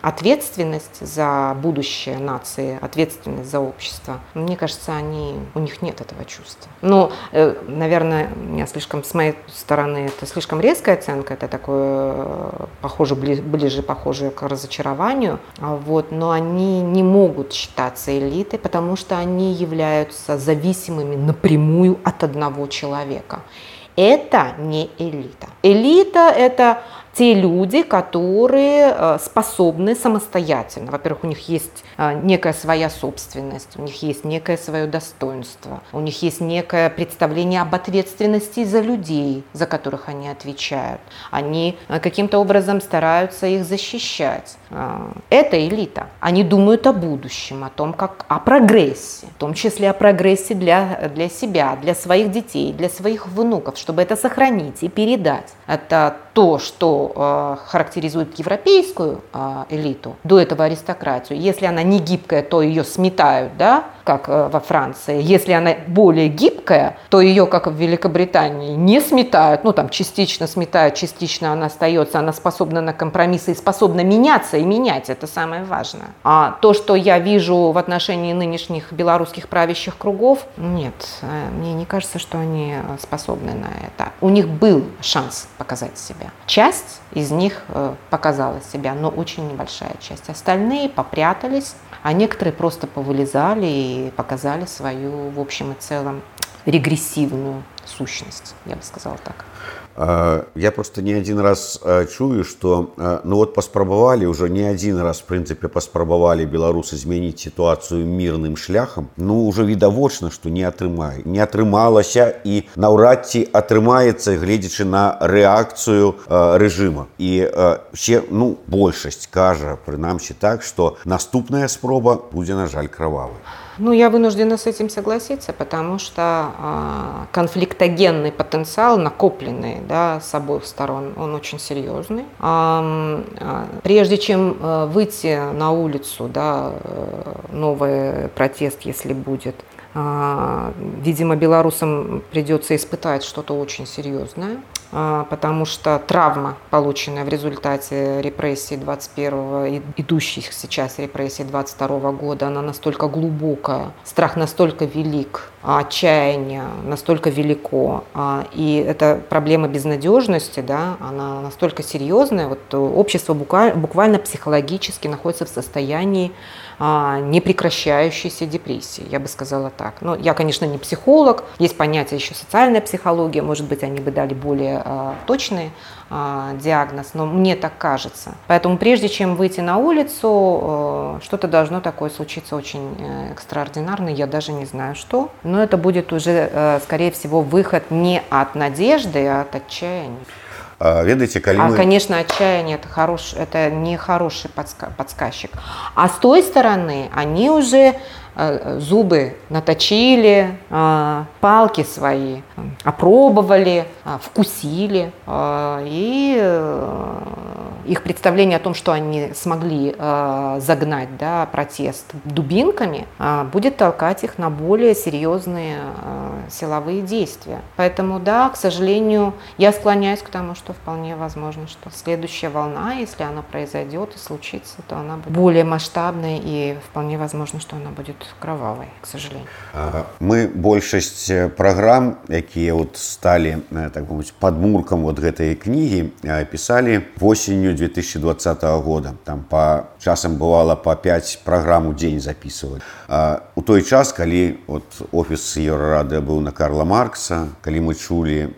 ответственность за будущее нации, ответственность за общество, мне кажется, они, у них нет этого чувства. Ну, э, наверное, меня слишком, с моей стороны, это слишком резкая оценка, это такое э, похоже, ближе похожие к разочарованию, а вот, но они не могут считаться элитой, потому что они являются зависимыми напрямую от одного человека. Это не элита. Элита – это те люди, которые э, способны самостоятельно. Во-первых, у них есть э, некая своя собственность, у них есть некое свое достоинство, у них есть некое представление об ответственности за людей, за которых они отвечают. Они э, каким-то образом стараются их защищать. Это элита. Они думают о будущем, о том, как о прогрессе, в том числе о прогрессе для, для себя, для своих детей, для своих внуков, чтобы это сохранить и передать. Это то, что э, характеризует европейскую э, элиту, до этого аристократию. Если она не гибкая, то ее сметают, да, как э, во Франции. Если она более гибкая, то ее, как в Великобритании, не сметают, ну там частично сметают, частично она остается, она способна на компромиссы и способна меняться и менять, это самое важное. А то, что я вижу в отношении нынешних белорусских правящих кругов, нет, э, мне не кажется, что они э, способны на это. У них был шанс показать себя. Часть из них показала себя, но очень небольшая часть. Остальные попрятались, а некоторые просто повылезали и показали свою, в общем и целом, регрессивную сущность, я бы сказала так. Я просто не один раз чую, что ну вот паспрабавалі уже не один раз в принципе паспрабавалі беларусы змяніць ситуацию мирным шляхам ну уже відавочна что не атрымай не атрымалася і наўрад ці атрымаецца гледзячы на рэакцыю рэжыма і все ну большасць кажа прынамсі так что наступная спроба будзе на жаль кровавой Ну, я вынуждена с этим согласиться, потому что а, конфликтогенный потенциал, накопленный да, с обоих сторон, он очень серьезный. А, а, прежде чем а, выйти на улицу, да, э, новый протест, если будет, а, видимо, белорусам придется испытать что-то очень серьезное. А, потому что травма, полученная в результате репрессий 21 идущих сейчас репрессий 22 года, она настолько глубокая, страх настолько велик, а отчаяние настолько велико, а, и эта проблема безнадежности, да, она настолько серьезная, вот общество буквально психологически находится в состоянии непрекращающейся депрессии, я бы сказала так. Но я, конечно, не психолог, есть понятие еще социальная психология, может быть, они бы дали более а, точный а, диагноз, но мне так кажется. Поэтому прежде чем выйти на улицу, что-то должно такое случиться очень э, экстраординарное, я даже не знаю что. Но это будет уже, э, скорее всего, выход не от надежды, а от отчаяния. Ведаеце калі а, мы... конечно отчаяние это хорош это не хороший подска подсказчик. А с той стороны они уже зубы наточили э, палки свои опробовали э, вкусили и их представление о том, что они смогли э, загнать да, протест дубинками, э, будет толкать их на более серьезные э, силовые действия. Поэтому, да, к сожалению, я склоняюсь к тому, что вполне возможно, что следующая волна, если она произойдет и случится, то она будет более масштабной и вполне возможно, что она будет кровавой, к сожалению. Мы большасць программ, якія вот стали так мовіць подмуркам вот гэтай кнігі писали осенью 2020 года там по часам бывало по 5 программ у дзень записывать у той час калі вот офіс еўрарады быў на карла маркса калі мы чулі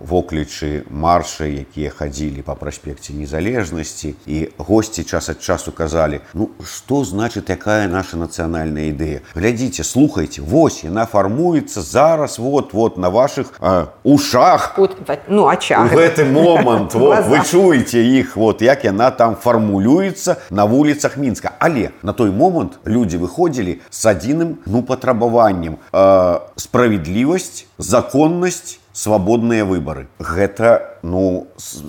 воклічы маршы якія хадзілі по праспекце незалежнасці і госці час ад часу казалі ну что значит якая наша нацыянальная ідэя глядзіце слухайте вось яна фармуецца зараз вот вот на ваших а, ушах ну ачах гэты момант вот, вы чуеце іх вот як яна там фармулюецца на вуліцах мінска але на той момант люди выходзілі с адзіным ну патрабаваннем э, справядлівасць законнасць свабодныя выбары гэта ну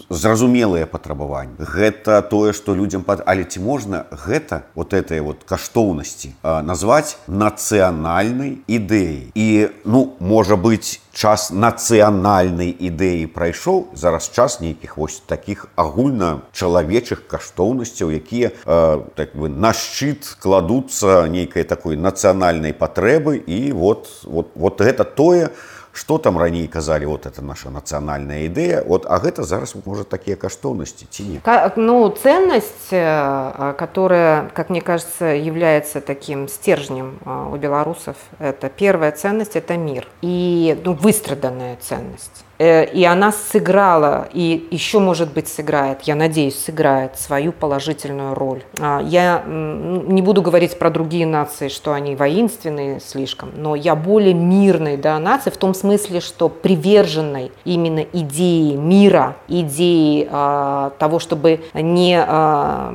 зразумелыя патрабаванні гэта тое што людзям пад але ці можна гэта вот этой вот каштоўнасці назваць нацыянальнай ідэяй і ну можа быць час нацыянальнай ідэі прайшоў зараз час нейкіх вось таких агульначалавечых каштоўнасцяў якія э, так бы на шчыт кладуцца нейкай такой нацыянальнай патрэбы і вот вот вот гэта тое что что там раней казалі вот это наша нацыянальная ідэя вот а гэта зараз может такія каштоўнасці ці не ну ценность э, которая как мне кажется является таким стержнем э, у белорусов это первая ценность это мир и ну, выстраданная ценность Э, и она сыграла, и еще, может быть, сыграет, я надеюсь, сыграет свою положительную роль. А, я не буду говорить про другие нации, что они воинственные слишком, но я более мирной да, нации в том смысле, что приверженной именно идеи мира, идеи а, того, чтобы не, а,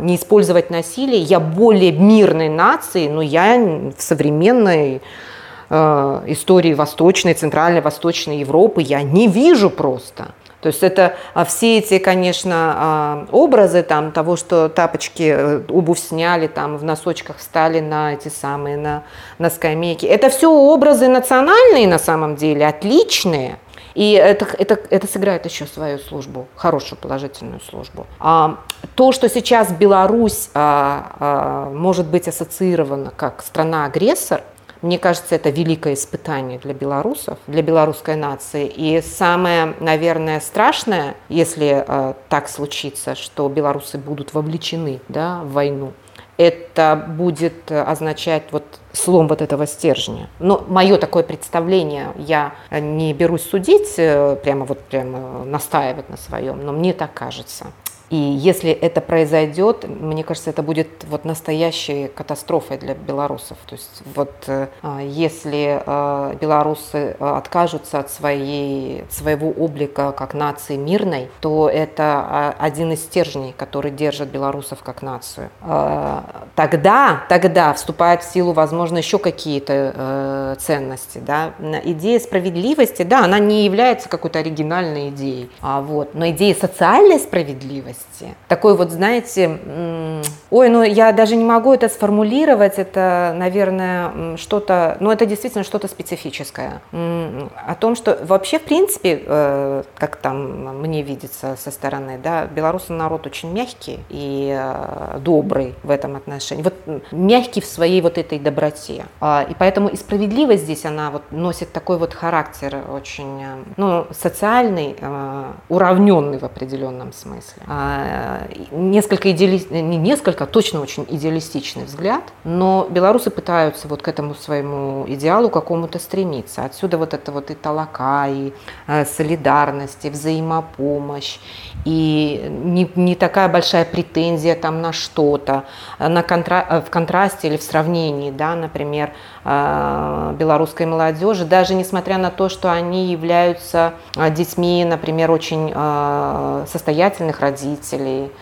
не использовать насилие, я более мирной нации, но я в современной Э, истории Восточной, Центральной, Восточной Европы я не вижу просто. То есть это а, все эти, конечно, а, образы там, того, что тапочки, э, обувь сняли, там, в носочках встали на эти самые, на, на скамейки. Это все образы национальные на самом деле, отличные. И это, это, это сыграет еще свою службу, хорошую положительную службу. А, то, что сейчас Беларусь а, а, может быть ассоциирована как страна-агрессор, мне кажется, это великое испытание для белорусов, для белорусской нации. И самое, наверное, страшное, если э, так случится, что белорусы будут вовлечены да, в войну, это будет означать вот слом вот этого стержня. Но мое такое представление, я не берусь судить, э, прямо вот прямо настаивать на своем, но мне так кажется. И если это произойдет, мне кажется, это будет вот настоящей катастрофой для белорусов. То есть вот э, если э, белорусы откажутся от своей, своего облика как нации мирной, то это один из стержней, который держит белорусов как нацию. Тогда, тогда вступает в силу, возможно, еще какие-то ценности. Да? Идея справедливости, да, она не является какой-то оригинальной идеей, а вот, но идея социальной справедливости, такой вот, знаете, ой, ну я даже не могу это сформулировать, это, наверное, что-то, ну это действительно что-то специфическое, о том, что вообще, в принципе, э, как там мне видится со стороны, да, белорусы народ очень мягкий и э, добрый в этом отношении, вот мягкий в своей вот этой доброте, а, и поэтому и справедливость здесь, она вот носит такой вот характер очень, э, ну, социальный, уравненный в определенном смысле. Несколько идеали... не несколько, точно очень идеалистичный взгляд, но белорусы пытаются вот к этому своему идеалу какому-то стремиться. Отсюда вот это вот и толока, и э, солидарность, и взаимопомощь, и не, не такая большая претензия там на что-то, на контра... Э, в контрасте или в сравнении, да, например, э, белорусской молодежи, даже несмотря на то, что они являются детьми, например, очень состоятельных родителей,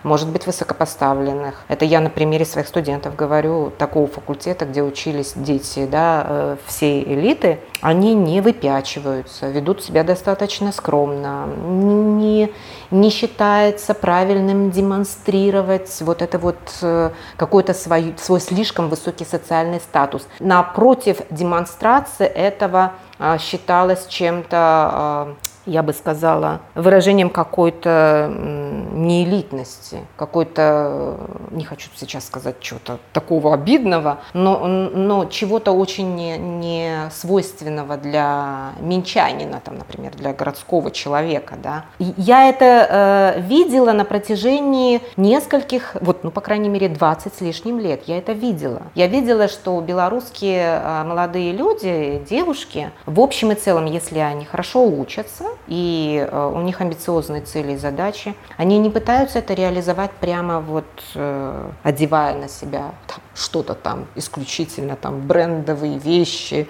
может быть, высокопоставленных. Это я на примере своих студентов говорю, такого факультета, где учились дети да, э, всей элиты, они не выпячиваются, ведут себя достаточно скромно, не, не считается правильным демонстрировать вот это вот э, какой-то свой, свой слишком высокий социальный статус. Напротив, демонстрация этого а, считалась чем-то а, я бы сказала, выражением какой-то неэлитности, какой-то, не хочу сейчас сказать чего-то такого обидного, но, но чего-то очень не, не свойственного для минчанина, там, например, для городского человека. Да. Я это э, видела на протяжении нескольких, вот, ну, по крайней мере, 20 с лишним лет. Я это видела. Я видела, что белорусские э, молодые люди, девушки, в общем и целом, если они хорошо учатся, и э, у них амбициозные цели и задачи. Они не пытаются это реализовать прямо вот э, одевая на себя что-то там исключительно там брендовые вещи,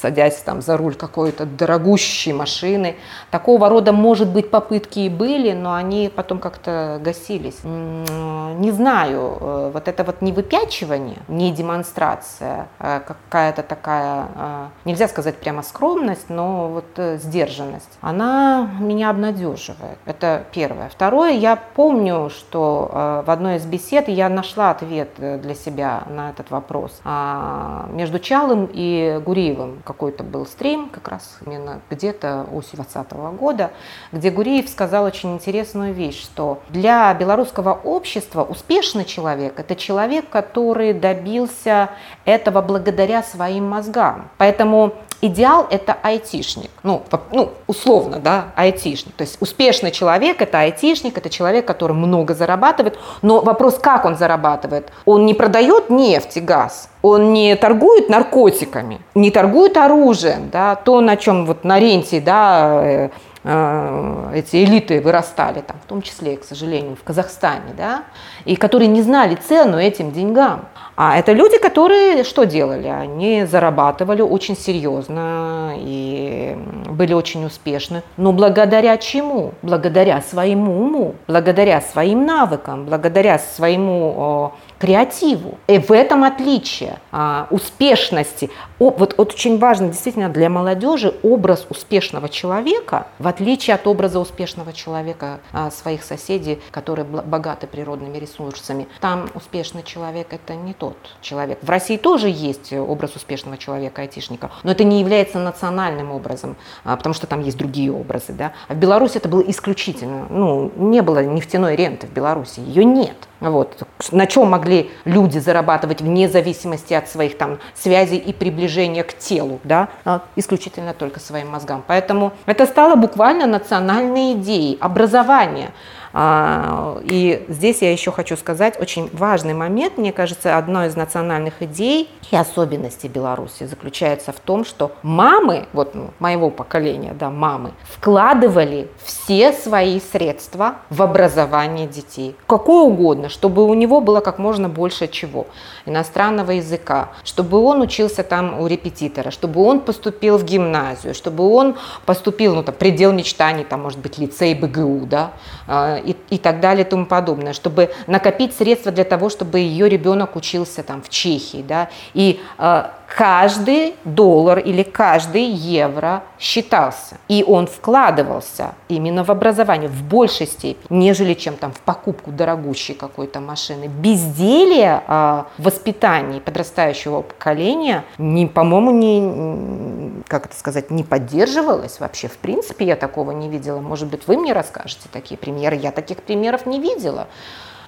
садясь там за руль какой-то дорогущей машины. Такого рода, может быть, попытки и были, но они потом как-то гасились. Не знаю, э, вот это вот не выпячивание, не демонстрация, а какая-то такая, а, нельзя сказать прямо скромность, но вот э, сдержанность, она меня обнадеживает. Это первое. Второе, я помню, что э, в одной из бесед я нашла ответ для себя на этот вопрос. А, между Чалым и Гуриевым какой-то был стрим, как раз именно где-то осень 2020 года, где Гуриев сказал очень интересную вещь, что для белорусского общества успешный человек – это человек, который добился этого благодаря своим мозгам. Поэтому идеал – это айтишник. Ну, ну, условно, да, айтишник. То есть успешный человек – это айтишник, это человек, который много зарабатывает. Но вопрос, как он зарабатывает? Он не продает нефть и газ, он не торгует наркотиками, не торгует оружием, да, то, на чем вот на ренте, да, э, эти элиты вырастали, там, в том числе, к сожалению, в Казахстане, да, и которые не знали цену этим деньгам. А это люди, которые что делали? Они зарабатывали очень серьезно и были очень успешны. Но благодаря чему? Благодаря своему уму, благодаря своим навыкам, благодаря своему креативу. И в этом отличие а, успешности. О, вот, вот очень важно действительно для молодежи образ успешного человека, в отличие от образа успешного человека а, своих соседей, которые богаты природными ресурсами. Там успешный человек это не тот человек. В России тоже есть образ успешного человека, айтишника, но это не является национальным образом, а, потому что там есть другие образы. Да? А в Беларуси это было исключительно. Ну, не было нефтяной ренты в Беларуси, ее нет. Вот. На чем могли люди зарабатывать вне зависимости от своих там связей и приближения к телу, да, а исключительно только своим мозгам. Поэтому это стало буквально национальной идеей образования. А, и здесь я еще хочу сказать очень важный момент. Мне кажется, одной из национальных идей и особенностей Беларуси заключается в том, что мамы, вот ну, моего поколения, да, мамы, вкладывали все свои средства в образование детей. Какое угодно, чтобы у него было как можно больше чего. Иностранного языка, чтобы он учился там у репетитора, чтобы он поступил в гимназию, чтобы он поступил, ну, там, предел мечтаний, там, может быть, лицей БГУ, да, а, и, и так далее и тому подобное, чтобы накопить средства для того, чтобы ее ребенок учился там в Чехии, да, и э, каждый доллар или каждый евро считался. И он вкладывался именно в образование в большей степени, нежели чем там в покупку дорогущей какой-то машины. Безделие э, воспитании подрастающего поколения, не, по-моему, не, как это сказать, не поддерживалось вообще. В принципе, я такого не видела. Может быть, вы мне расскажете такие примеры. Я таких примеров не видела.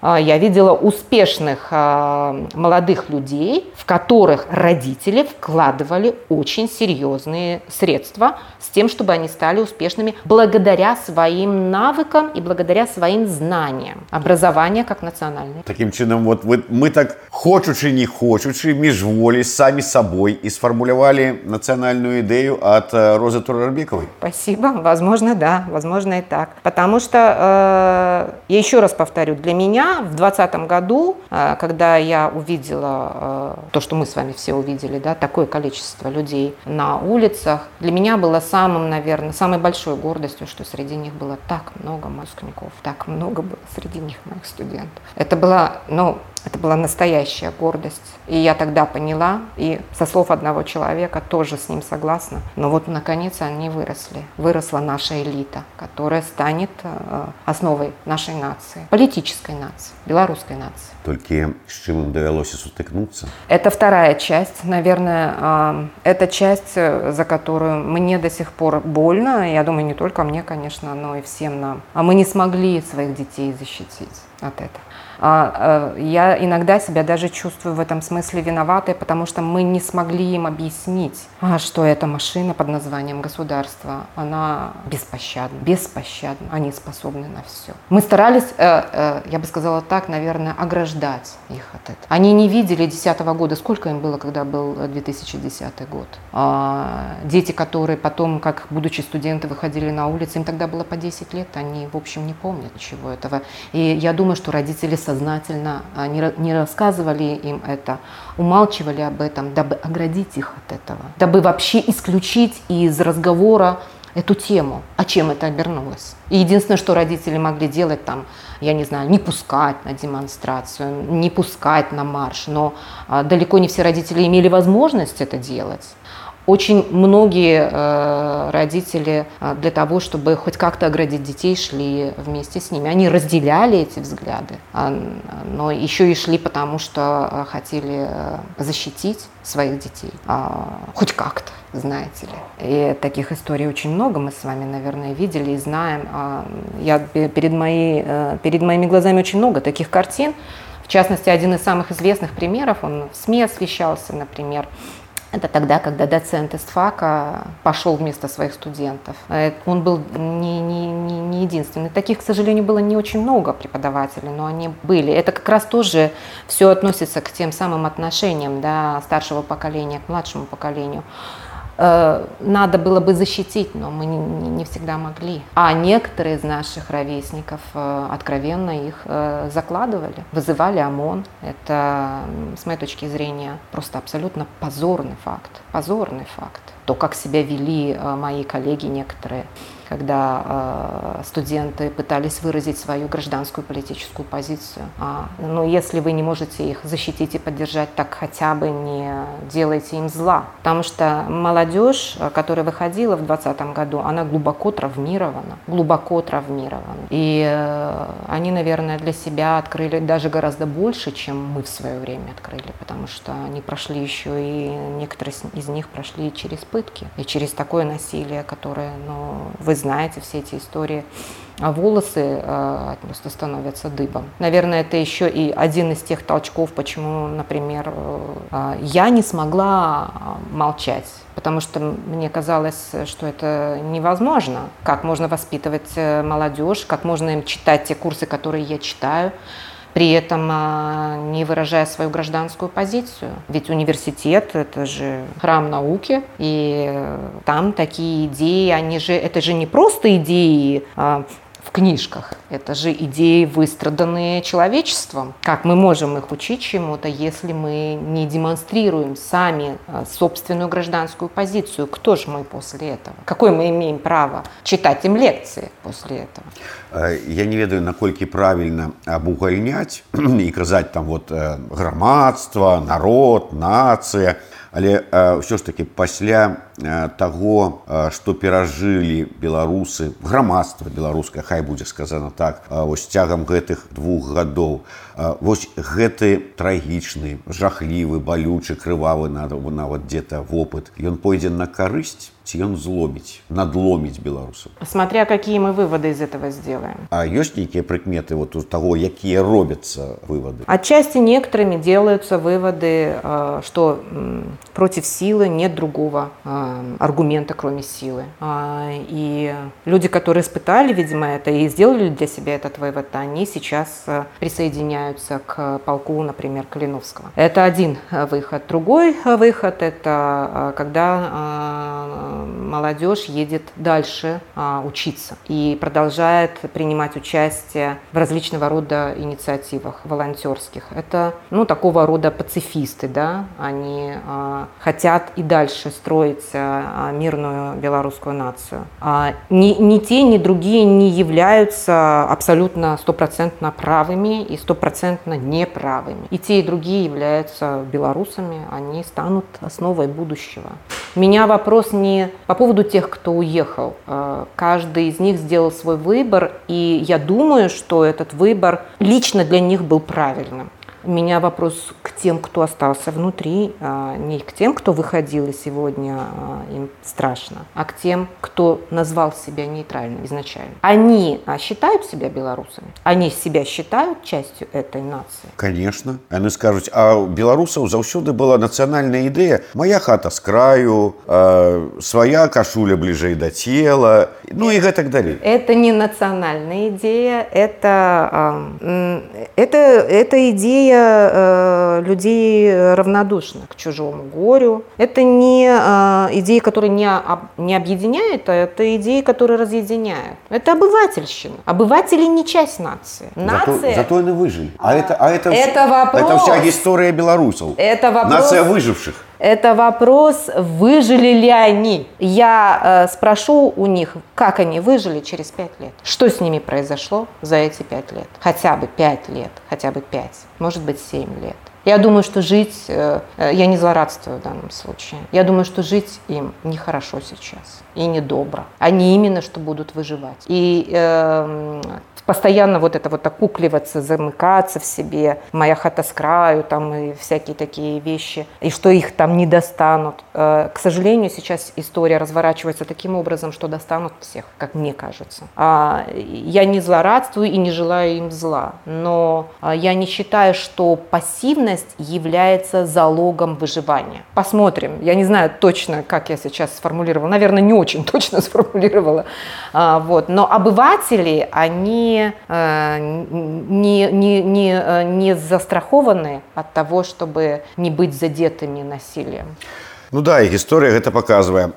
А, я видела успешных а, молодых людей, в которых родители вкладывали очень серьезные средства с тем, чтобы они стали успешными благодаря своим навыкам и благодаря своим знаниям. Образование как национальное. Таким чином, вот вы, мы так хочучи не хочучи, міжволі, сами собой и сформулировали национальную идею от э, Розы Турарбековой. Спасибо. Возможно, да. Возможно и так. Потому что, э, я еще раз повторю, для меня в 2020 году, э, когда я увидела э, то, что мы с вами все увидели, да, такое количество людей на улицах, для меня было самым, наверное, самой большой гордостью, что среди них было так много выпускников, так много было среди них моих студентов. Это была, ну, это была настоящая гордость. И я тогда поняла, и со слов одного человека тоже с ним согласна. Но вот, наконец, они выросли. Выросла наша элита, которая станет э, основой нашей нации, политической нации, белорусской нации. Только с чем им довелось сутыкнуться? Это вторая часть, наверное, э, это часть, э, за которую мне до сих пор больно. Я думаю, не только мне, конечно, но и всем нам. А мы не смогли своих детей защитить от этого. А, э, я иногда себя даже чувствую в этом смысле виноватой, потому что мы не смогли им объяснить, а, что эта машина под названием государство, она беспощадна, беспощадна, они способны на все. Мы старались, э, э, я бы сказала так, наверное, ограждать их от этого. Они не видели 2010 года, сколько им было, когда был 2010 год. А, дети, которые потом, как будучи студенты, выходили на улицы, им тогда было по 10 лет, они, в общем, не помнят ничего этого. И я думаю, что родители со сознательно а, не рассказывали им это, умалчивали об этом, дабы оградить их от этого, дабы вообще исключить из разговора эту тему, а чем это обернулось. И единственное, что родители могли делать там, я не знаю, не пускать на демонстрацию, не пускать на марш, но а, далеко не все родители имели возможность это делать. Очень многие э, родители э, для того, чтобы хоть как-то оградить детей, шли вместе с ними. Они разделяли эти взгляды, э, но еще и шли потому, что э, хотели э, защитить своих детей. Э, хоть как-то, знаете ли. И таких историй очень много мы с вами, наверное, видели и знаем. Э, я перед, э, перед моими глазами очень много таких картин. В частности, один из самых известных примеров, он в СМИ освещался, например, это тогда, когда доцент из ФАКа пошел вместо своих студентов. Э, он был не, не, не, не единственный. Таких, к сожалению, было не очень много преподавателей, но они были. Это как раз тоже все относится к тем самым отношениям да, старшего поколения к младшему поколению. Э, надо было бы защитить, но мы не, не всегда могли. А некоторые из наших ровесников э, откровенно их э, закладывали, вызывали ОМОН. Это, с моей точки зрения, просто абсолютно позорный факт. Позорный факт. То, как себя вели мои коллеги некоторые когда э, студенты пытались выразить свою гражданскую политическую позицию. А, но если вы не можете их защитить и поддержать, так хотя бы не делайте им зла. Потому что молодежь, которая выходила в 2020 году, она глубоко травмирована, глубоко травмирована. И э, они, наверное, для себя открыли даже гораздо больше, чем мы в свое время открыли, потому что они прошли еще и некоторые из них прошли через пытки и через такое насилие, которое ну, вызывает знаете все эти истории а волосы э, просто становятся дыбом. Наверное, это еще и один из тех толчков, почему, например, э, я не смогла молчать потому что мне казалось, что это невозможно. Как можно воспитывать э, молодежь, как можно им читать те курсы, которые я читаю, при этом а, не выражая свою гражданскую позицию. Ведь университет – это же храм науки, и там такие идеи, они же, это же не просто идеи а, в книжках. Это же идеи, выстраданные человечеством. Как мы можем их учить чему-то, если мы не демонстрируем сами а, собственную гражданскую позицию? Кто же мы после этого? Какое мы имеем право читать им лекции после этого? Э, я не ведаю, наколькі правильно абугальняць і казаць там вот э, грамадства, народ, нацыя, але ўсё ж таки пасля таго што перажылі беларусы грамадства беларускае хай будзе сказана так вось цягам гэтых двух гадоў вось гэты трагічны жахлівы балючы крывавы нават дзе-то вопыт ён пойдзе на карысць ці ён зломіць надломіць беларусаў смотря какие мы выводы из этого сделаем а ёсць нейкія прыкметы вот у того якія робятся выводы отчасти некоторыми делаются выводы что против силы нет другого аргумента кроме силы. И люди которые испытали видимо это и сделали для себя этот вывод они сейчас присоединяются к полку например калиновского. Это один выход. Другой выход это когда молодежь едет дальше а, учиться и продолжает принимать участие в различного рода инициативах волонтерских. Это ну, такого рода пацифисты, да? они а, хотят и дальше строить а, мирную белорусскую нацию. А, ни, ни те, ни другие не являются абсолютно стопроцентно правыми и стопроцентно неправыми. И те, и другие являются белорусами, они станут основой будущего. Меня вопрос не по поводу тех, кто уехал. Э, каждый из них сделал свой выбор, и я думаю, что этот выбор лично для них был правильным. У меня вопрос к тем, кто остался внутри, а, не к тем, кто выходил и сегодня а, им страшно, а к тем, кто назвал себя нейтральным изначально. Они а, считают себя белорусами? Они себя считают частью этой нации? Конечно. Они скажут, а у белорусов заўсёды была национальная идея. Моя хата с краю, э, своя кашуля ближе до тела, ну и так далее. Это не национальная идея, это, э, это, это идея идея э, людей равнодушных к чужому горю. Это не э, идея, которая не, об, не объединяет, а это идея, которая разъединяет. Это обывательщина. Обыватели не часть нации. Нация... Зато, зато они выжили. А это, а это, это, вопрос, это вся история белорусов. Это вопрос, Нация выживших. Это вопрос, выжили ли они. Я э, спрошу у них, как они выжили через пять лет. Что с ними произошло за эти пять лет? Хотя бы пять лет, хотя бы пять, может быть семь лет. Я думаю, что жить, э, э, я не злорадствую в данном случае, я думаю, что жить им нехорошо сейчас и недобро. Они именно что будут выживать. И э, постоянно вот это вот окукливаться, замыкаться в себе, моя хата с краю, там и всякие такие вещи, и что их там не достанут. Э, к сожалению, сейчас история разворачивается таким образом, что достанут всех, как мне кажется. А, я не злорадствую и не желаю им зла, но а, я не считаю, что пассивность является залогом выживания. Посмотрим. Я не знаю точно, как я сейчас сформулировала. Наверное, не очень точно сформулировала. А, вот. Но обыватели, они Э, не, не, не, э, не застрахованы от того, чтобы не быть задетыми насилием. Ну да і гісторыя гэта паказвае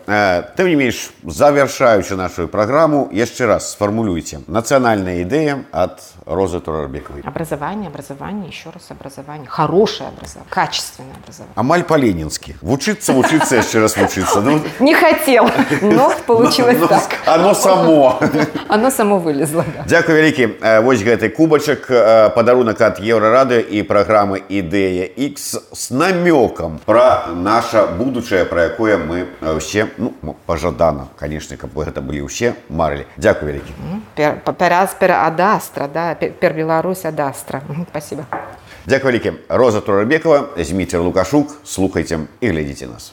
тым не менш завяршаючы нашу праграму яшчэ раз сфармулюйце нацыянальная ідэя ад розы турарбекавай образование образование еще раз образование хорошее образование качественное образование амаль по-ленінскі вучыцца вучыцца яшчэ раз вучыцца ну... не хотел но получилось ну, так оно само оно само вылезло да. Дякую вялікі вось гэты кубачак падарунак ад еўрарады і праграмы ідэя X с намёкам про наша будучае будучае пра якое мы ўсе ну, пажадана канешне каб гэта былі ўсе марылі дзякую вялікі папяраспера адастра да пер Беларусь адастра спасибо Дзякуй вялікі роза турабекова зміцер лукашук слухайце і глядзіце нас